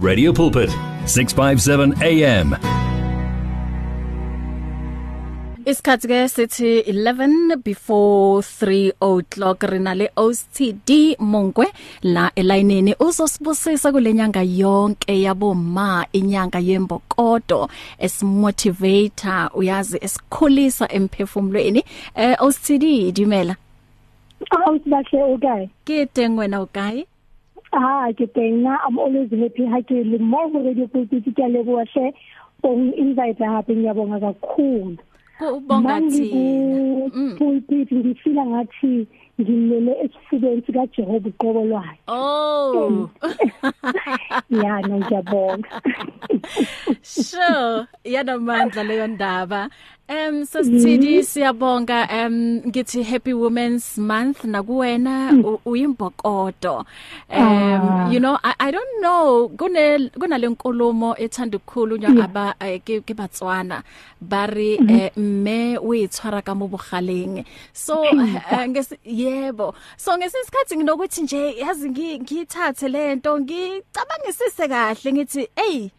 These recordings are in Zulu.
Radio Pulpit 657 AM Isikhathi ke sithi 11 before 3 o'clock rina le OCD Mongwe la elayinini uzosibusisa kulenyanga yonke yaboma inyanga yembokodo esimotivator uyazi esikhulisa emphefumulweni. Eh OCD dimela. Awu sibahle okay. ke teng wena ukae Ah ke teng na I'm always happy. Ha ke le mo go radio pulpit ke le go hle. O invite hape ngiyabonga kakhulu. kubonga thina. pulpit ngifila ngathi ngilele esifubeni sika Jehova uqobo lwayo. oh. Ya no ngiyabonga. sure. Yanamandla leyo ndaba. Em sasithidi siyabonga em ngithi happy women's month nakuwena uyimbokodo. Em you know I, i don't know kune kunalenkulumo ethanda ukukhulunywa aba eh, ke ke batswana bari eh, mme uyithwara ka mobogaleng so eh, ngesi yebo so ngesisikhathi nginokuthi nje yazi ngi- ngiyithathe lento ngicabangisise kahle ngithi hey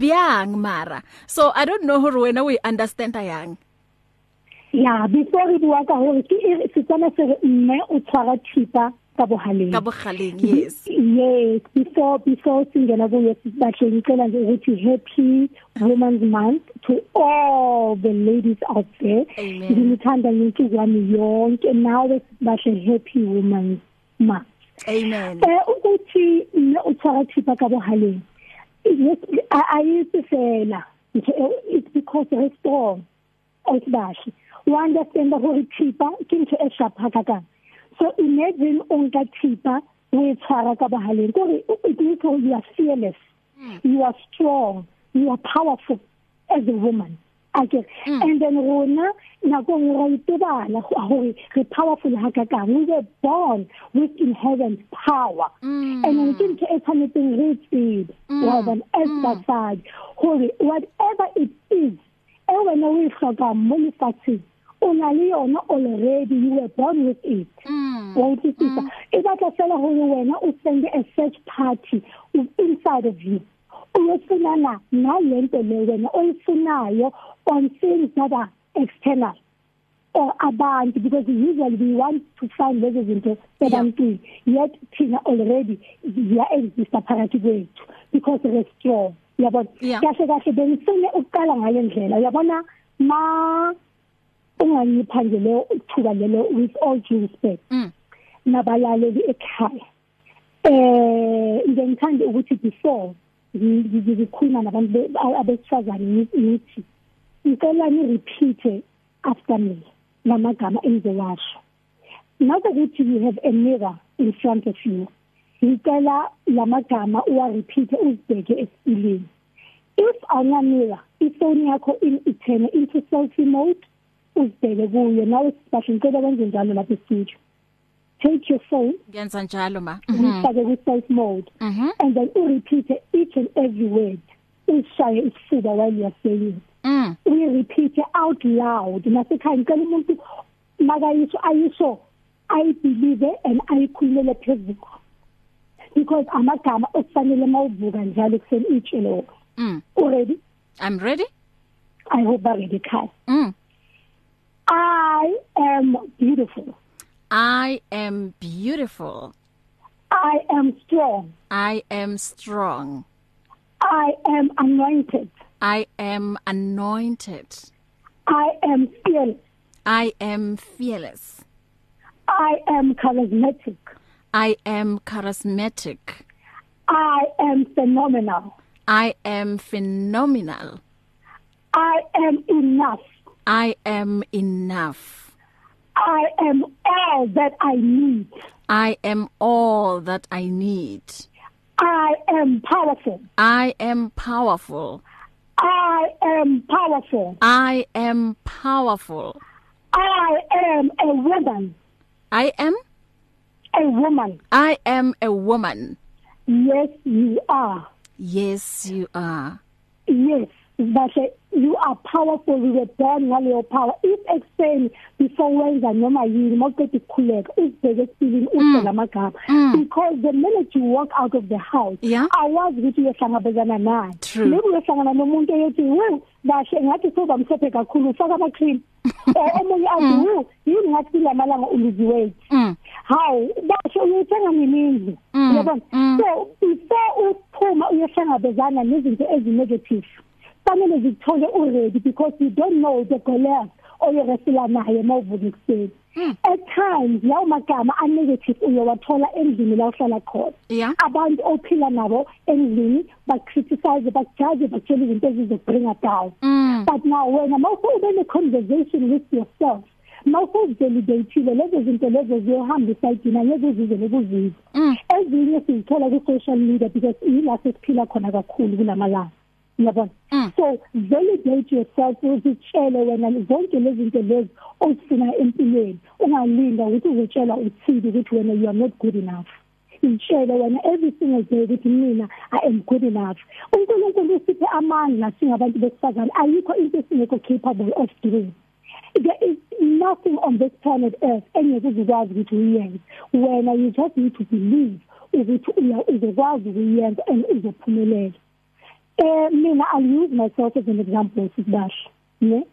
byang mara so i don't know hore wena we understand yang Ya before re bua ka hore ke e- setswana se mme o tshwara thipa ka bohaleng. ka bogaleng yes Yes, before before singena kuyo sibahle ngicela nje ukuthi happy women's month to all the ladies out there. Amen. Ngimthanda insuku yami yonke nawe sibahle happy women's month. amen Eh ukuthi mme uthwara thipa ka bohaleng. Yes, ayisifela. It's because they're strong. Osibahle. We understand hore thipa ke ntho e shapha ka kang. So imagine onka thipa o e tshwara ka bohaleng. Gore it means you are fearless. You are strong. You are powerful as a woman. Okay. Mm. And then rona nako ra itebala hore re powerful ha ka kang. We were born with inherent power. Mm. And then ke ntho e tshwanetseng re tsebe wa as basadi hore whatever it is e wena o e hloka mo lefatsheng o na le yona already you were born with it Mm. Wa utlwisisa e batla fela hore wena o send a search party inside of you. Uyofunana nalento le wena oyifunayo on things that are external. Or abantu because usually we want to find lezo zinto ebantwini. Yet thina already ziya exista phakathi kwethu because we're strong. Yabona Yeah. kahle kahle bengifune ukuqala ngale ndlela. Uyabona ma unganyipha nje le ithuba lelo with all due respect. Mm. Nabalaleli ekhaya. Eh ngiyangithanda ukuthi before ngi- ngi- ngikhuluma nabantu be- a- abesifazane ngi- ngithi ngicela ni repeat after me lamagama engizowasho nakuthi you have a mirror in front of you ngicela lamagama uwa repeat uzibheke esipilini if awuna mirror ifoni yakho in ithene into selfie mode uzibheke kuyo. Nawe sibasho ngicela wenze njalo lapha studio take your phone ngenza njalo ma Mhm. uyifake ku self mode Mhm. and then u repeat each and every word ushaye isifuba while you are saying Mm. we repeat it out loud nasekhaya ngicela umuntu makayisho ayisho i believe and ayikhulumele phezulu because amagama okufanele mawuvuka njalo kuseni itshelo Mm. already i'm ready i hope already kai mm. i am beautiful i am beautiful i am strong i am strong i am anointed i am anointed i am fearless i am fearless i am charismatic i am charismatic i am phenomenal i am phenomenal i am enough i am enough I am all that I need. I am all that I need. I am powerful. I am powerful. I am powerful. I am powerful. I am a woman. I am A woman. I am a woman. Yes, you are. Yes, you are. Yes, bashe you are powerful we born ngaleyo power. If explain before wenza noma yini mawuqeda ukukhuleka uzibheke esipilini usho lamagama because the minute you walk out of the house Yeah. awazi ukuthi uyohlangabezana True. maybe uyohlangana nomuntu eyothi we bashe ngathi soba mhlophe kakhulu ufaka ama cream Eh, omunye athi we yini ngathi lamalanga uluzi weight Mm. hawu basho uyothenga nemindlu Mm, yabona mm. so before uphuma uyohlangabezana nezinto ezinegative fanele zithole already because you don't know the Goliath oyoresila naye mawuvuka ekuseni Mm. at times lawo magama anegative uyowathola endlini la uhlala khona Yeah. abantu ophila nabo endlini bacriticize bakujaje bakutshela izinto ezizobringa down Mm. but now wena mawufu ube ne conversation with yourself mawufu validateile lezo zinto lezo ziyohamba isayidini angeke uzize lokuzizwa Mm. ezinye sizithola ku social media because yila sesiphila khona kakhulu kulamalanga yabona? Mm. so validate yourself uzitshele wena zonke lezi zinto lezi ozifuna empilweni. Ungalinda ukuthi uzotshela uthini ukuthi wena you are not good enough. Itshele wena every single day ukuthi mina i am good enough. uNkulunkulu usiphe amandla singabantu besifazane. Ayikho into esingekho capable of doing. There is nothing on this planet earth engeke uzikwazi ukuthi uyenze. Wena you just need to believe ukuthi uzokwazi ukuyenza and uzophumelela. Eh mina i'll use myself as an example sibasha ne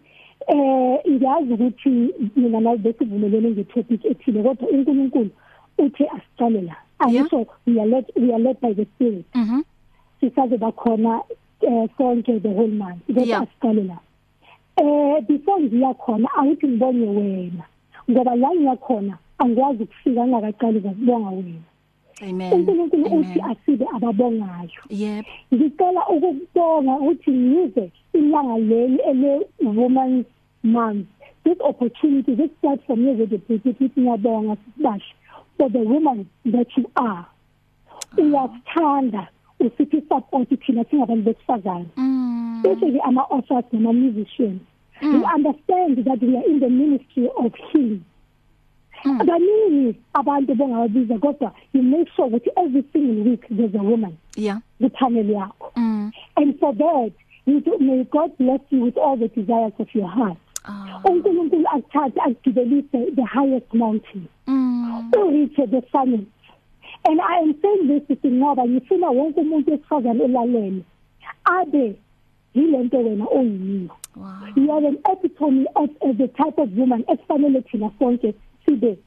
eh ngiyazi ukuthi mina nawe besivumelene ngetopic ethile kodwa uNkulunkulu uthi asiqale la ayisho we are led we are led by the spirit Mhm. sisaze bakhona eh sonke the whole month Yeah. kodwa asiqale la eh before ngiya khona awuthi ngibonye wena ngoba la ngiyakhona angikwazi ukufika ngakaqali ukubonga wena Amen. uNkulunkulu uthi Amen. asibe ababongayo Yep. ngicela ukubonga ukuthi ngize ilanga leli ele women's month this opportunity this platform yezedebate ukuthi ngiyabonga sibasha for the women that you are uyathanda usithi support thina singabantu besifazane Mm. especially ama authors nama musicians you understand that we are in the ministry of healing Mm. Baningi abantu bongawabiza kodwa you make sure ukuthi every single week there's a woman Yeah. kupanel yakho Mm. and for that you do, may God bless you with all the desires of your heart Ah. uNkulunkulu akuthathe akugibelise the highest mountain Mm. ureach the summit and i am saying this ukuthi ngoba ngifuna wonke umuntu esifazane elalele abe yilento wena oyiyo Wow. you are an epitome of uh, the type of woman esifanele thina sonke sibe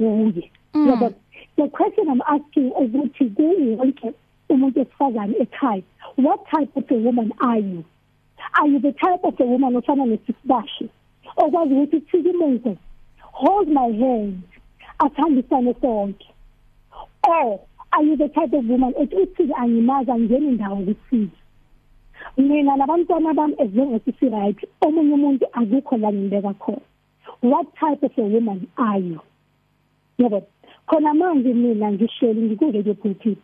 nguye Mm. yabo the question i'm asking ukuthi kuwonke umuntu esifazane ekhaya what type of a woman are you? Are you the type of a woman ofana nesisibashi okwazi ukuthi thikimenze hold my hand asihambisane sonke. Or are you the type of woman ethi uthiki angimazi angena indawo kuthiki mina nabantwana bami ezengathi si right omunye umuntu akukho la ngibeka khona. What type of a woman are you? Yabo khona manje mina ngihleli ngikuke pulpit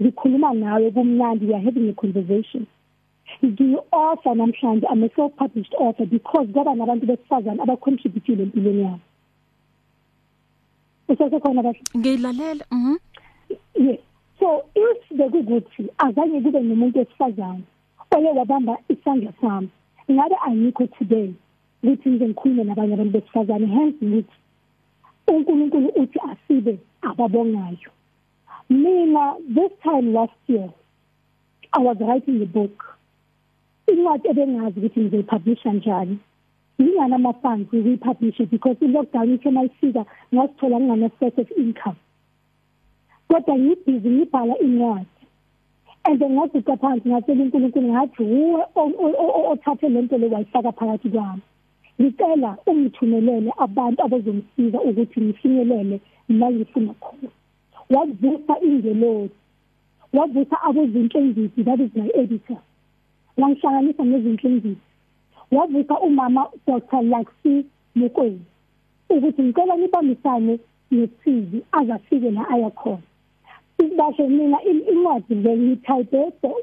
ngikhuluma nawe kumnandi we are having a conversation ngiyi-offer namhlanje I'm a self-published author because kwaba nabantu besifazane abacontributile empilweni yami usesekhona bahle Ngilalela. Mhm. yes so if bekukuthi azange kube nomuntu wesifazane oye wabamba isandla sami ngabe ayikho today ukuthi ngize ngikhulume nabanye abantu besifazane hence ngithi uNkulunkulu uthi asibe ababongayo. Mina this time last year I was writing a book. Incwadi ebengazi ukuthi ngizoyipublisha njani. Ngingana amafunds ukuyipublisha because i-lockdown ithe mayifika ngasithola ngingana source of income. Kodwa ngibhizi ngibhala incwadi. And then ngaguqa phansi ngatshela uNkulunkulu ngathi uwe othathe lento le wayifaka phakathi kwami. Ngicela ungithumelele abantu abazongisiza ukuthi ngifinyelele la ngifuna khona. Wavusa ingelosi wavusa abozinhlengisi that is my editor. Wangihlanganisa nezinhlengisi. Wavusa umama Dr Laxi Mokweni ukuthi ngicela nibambisane nethivi azafike la aya khona. Basho mina incwadi le ngithayipe so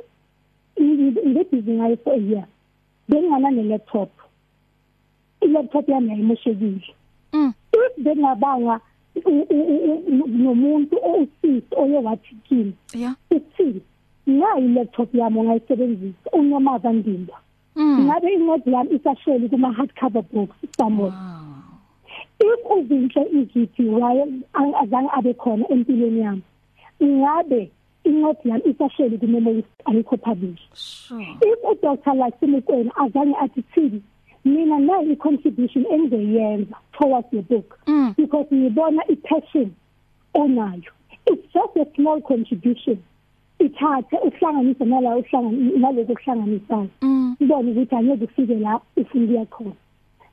ngibhizi ngayo for a year. Bengingana ne-laptop i-laptop yami yayimoshekile. Mm. if bengabanga nomuntu osisi oye wathi kimi Yeah. uthini? Ngayi laptop yami ngayisebenzisa unyamaza ndimba ngabe incwadi yami isasheli kuma hardcover books somewhere? If uzinhle izithi waye azange abe khona empilweni yami ngabe incwadi yami isasheli kumele ayikho publish sure. If udr Lasimukweni azange athi thini? Mina nayi contribution engizoyenza towards your book Mm. because ngibona i-passion onayo. It's just a small contribution. Ithathe uhlanganise nala uhlanganise naloku kuhlanganisayo Mm. ngibone ukuthi angeke kufike la ufuna ukuya khona.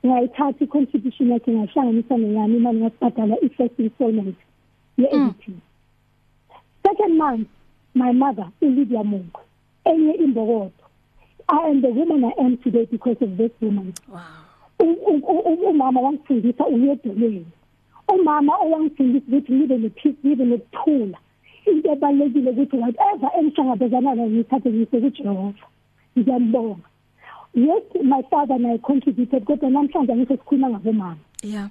Ngayithatha i-contribution yakhe ngahlanganisa neyami imali ngasibhadala i-first installment ye-editing. Second month my mother uLydia Mungu enye imbokodo I am the woman I am today because of this woman. Wow. U- u- u- umama wangifundisa uyedolweni umama owangifundisa ukuthi ngibe nepeace ngibe nokuthula. Into ebalekile ukuthi whatever engihlangabezana nayo ngithathe ngise kuJehova. Ngiyambonga. Yes my father and I contributed kodwa namhlanje ngise sikhuluma ngabomama. Yeah.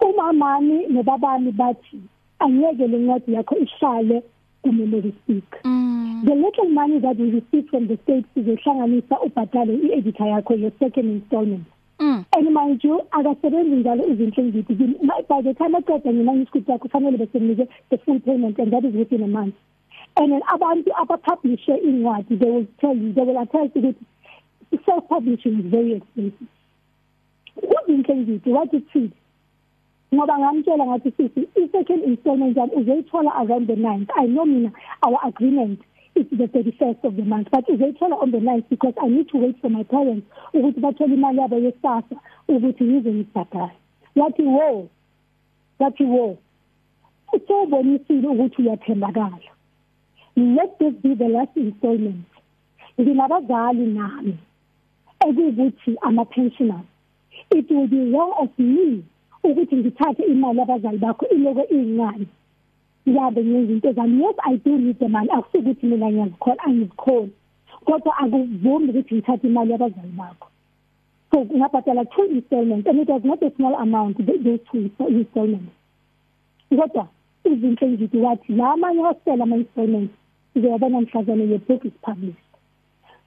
Umamami nobabami bathi angeke lencwadi yakho ihlale kumemory stick mm. The little money that we receive from the state sizohlanganisa ubhadale i-editor yakho your second installment. Mm. And mind you akasebenzi njalo izinto engithi by the time aqeda mina ngisikhuthi yakho kufanele bese nginike the full payment and that is within a month. And then abantu abapublishe incwadi they will tell you they will attest ukuthi self publishing is very expensive. Kuzinto engithi wathi thini ngoba ngamtshela ngathi sisi i-second installment yami uzoyithola around the 9th i know mina our agreement is the 31st of the month but uzoyithola on the 9th because i need to wait for my parents ukuthi bathole imali yabo yesasa ukuthi ngize ngibhadale. Wathi wo wathi wo usobonisile ukuthi uyathembakala. Let this be the last installment. Nginabazali nami ekuthi ama pensioners it will be wrong of me ukuthi ngithathe imali abazali bakho iloko incane ngiyabe ngenza into zami. Yes i do need the money. Akusukuthi mina ngiyazikhona angizikhona kodwa akuvumi ukuthi ngithathe imali yabazali bakho. So ngabhadala two installments and it was not a small amount th- those two installments. Kodwa izinto engithi wathi la amanye hostel ama-installments sizowabona mhlazane your book is published.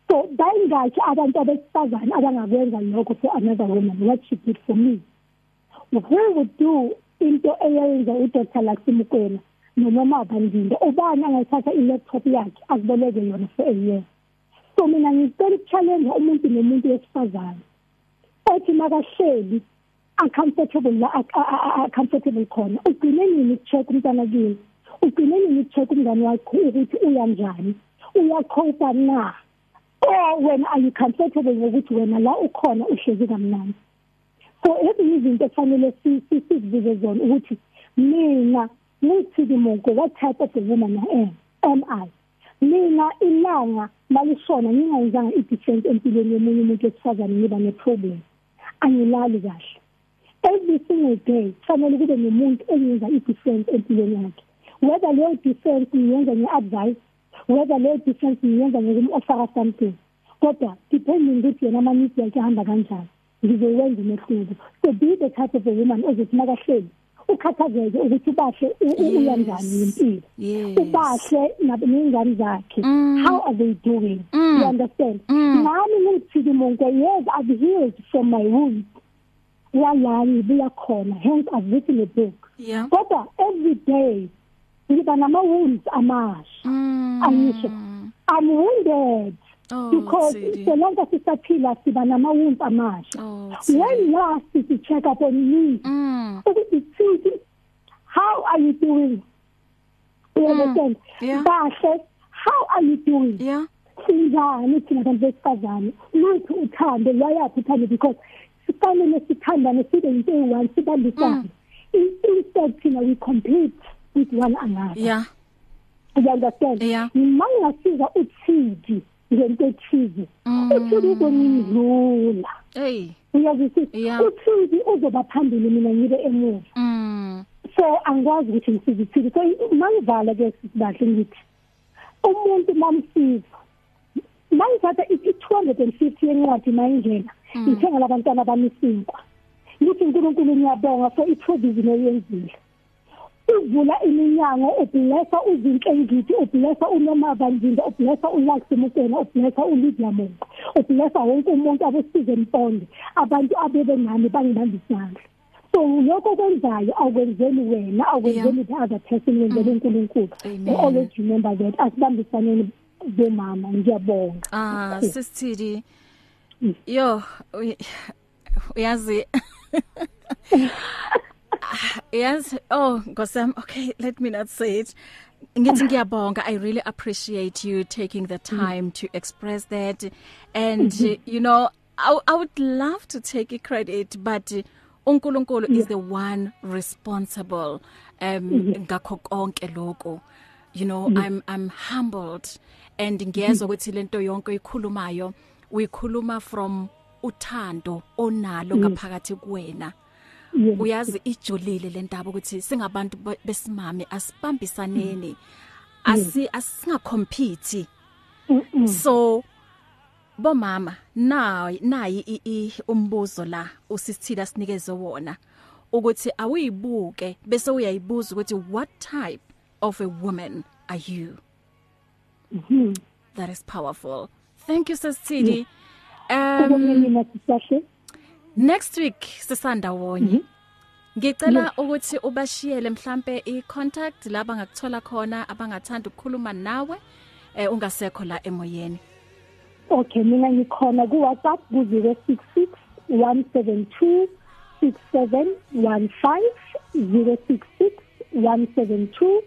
So bayingakhi abantu abesifazane abangakwenza lokho for another woman what she did for me. Who would do into eyenza uDr Lasimkwena noma bandinda ubani angayithatha i-laptop yakhe akuboleke yona for a year. So mina ngicela ukuchallenge umuntu nomuntu wesifazane othi makahleli uncomfortable la a- a- a- comfortable khona. Ugcine nini ukucheck umntana kini? Ugcine nini ukucheck umngane wakho ukuthi uyanjani uyacopa na? Or wena are you comfortable ngokuthi wena la ukhona uhlezi kamnandi? So ezinye izinto ekufanele si- si- sizibuze zona ukuthi mina ngithidi monke what type of a woman I. Am am I mina ilanga malishona ngingayizanga i-defense empilweni yomunye umuntu wesifazane ngiba ne-problem. Angilali kahle. Every single day kufanele kube nomuntu engenza i-defense empilweni yakhe. Whether leyo defense ngiyenza nge-advice whether leyo defense ngiyenza ngokum-ofera something. Kodwa depending ukuthi yena amanisi yakhe ahamba kanjani ngizowenza umehluko. So be the type of a woman ozothi makahleli ukhathazeke ukuthi ubahle u- u- uyanjani ngempilo. Yes. Ubahle nabangani zakhe. Mm. how are they doing? Mm. you understand? Mm. nami ngithiki monke yes i've healed from my wounds walani buya khona hence i've written a book. Yeah. Kodwa every day ngiba nama wounds amasha. Mm. Angisho. i'm wounded. Oh because Tsidi. so long as sisaphila siba nama wounds amasha oh Tsidi. when last did you check up on me mm. ukuthi Tsidi how are you doing? You understand? Yeah. kahle how are you doing? Yeah. Sinjani thina bantu besifazane lutho uthando lwayaphi uthando because sifanele sithandane sibe into eyi-one sibambisane. In- instead thina we compete with one another. Yeah. You understand? Yeah. nima ngingasiza uthidi ngento ethize Mm. uthidi uzongidlula hey. Uyazwisisa Yeah. uthidi uzoba phambili mina ngibe emuva mm. So angikwazi ukuthi ngisize uthidi so mangivala ke sisibahle ngithi umuntu mamsiza. Mangithatha i-250 yencwadi mayingena ngithengela abantwana bami isinkwa. Ngithi uNkulunkulu ngiyabonga for i-provision oyenzile uvula iminyango ublessa uzinkengithi ublessa unoma bandinda ublessa ulax mukena ublessa uLydia Monko ublessa wonke umuntu abosize mponde abantu abebe nami bangibambisana so lokho kwenzayo akwenzeli wena akwenzeli the other person wenzele uNkulunkulu. Always remember that asibambisaneni bemama ngiyabonga. Ah sisithidi. Yo uyazi yes. Oh ngosam okay let me not say it. Ngithi ngiyabonga. I really appreciate you taking the time to express that. And you know I, I would love to take credit but uNkulunkulu yeah. is the one responsible um ngakho konke lokho you know yeah. i'm i'm humbled. And ngiyezwa ukuthi lento yonke ikhulumayo uyikhuluma from uthando onalo ngaphakathi kuwena. Uyazi ijulile lentaba ukuthi singabantu besimame asibambisaneni asi asingacompete so bomama nayi nayi umbuzo la usisithila sinikeze wona ukuthi awuyibuke bese uyayibuza ukuthi what type of a woman are you? Mm -hmm. that is powerful. Thank you sisithidi um next week sisanda wonye ngicela ukuthi ubashiyele mhlambe icontact laba ngakuthola khona abangathanda ukukhuluma nawe eh ungasekho la emoyeni. Okay mina ngikhona ku WhatsApp ku 066 172 6715 066 172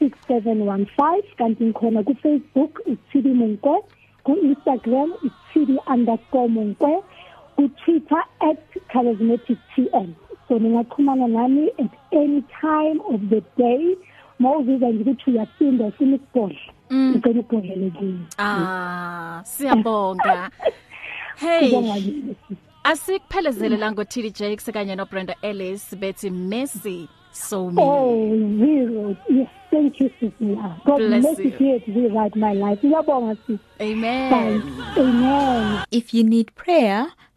6715 kanti ngikhona ku Facebook uThidi Monkwe ku Instagram uThidi_monkwe ku Twitter @charismatictm so ningaxhumana nami at any time of the day. Mawuziza nje ukuthi uyasinda ufuna ukubhodla ngicela ukubhodlele kimi ah siyabonga. Hey asikuphelezele la ngo TD Jakes kanye no Brenda Ellis bethi Messi so me oh zero. Yes thank you sister. God bless, bless you. here to rewrite my life. Ngiyabonga sis amen. Bye. amen. If you need prayer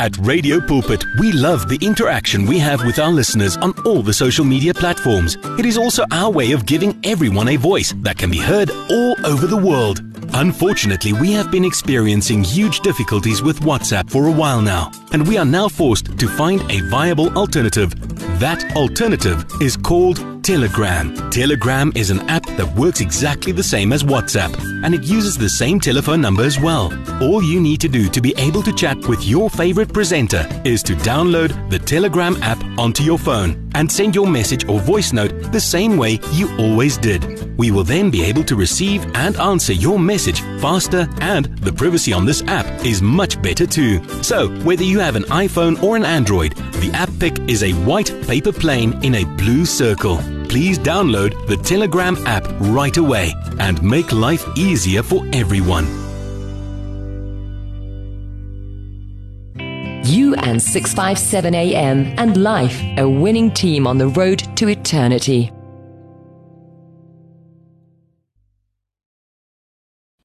At Radio Pulpit, we love the interaction we have with our listeners on all the social media platforms. It is also our way of giving everyone a voice that can be heard all over the world. Unfortunately, we have been experiencing huge difficulties with WhatsApp for a while now, and we are now forced to find a viable alternative. That alternative is called Telegram. Telegram is an app that works exactly the same as WhatsApp, and it uses the same telephone number as well. All you need to do to be able to chat with your favorite presenter is to download the Telegram app onto your phone and send your message or voice note the same way you always did. We will then be able to receive and answer your message faster, and the privacy on this app is much better too. So, whether you have an iPhone or an Android, the app pic is a white paper plane in a blue circle. Please download the Telegram app right away and make life easier for everyone. You and 657 AM and life, a winning team on the road to eternity.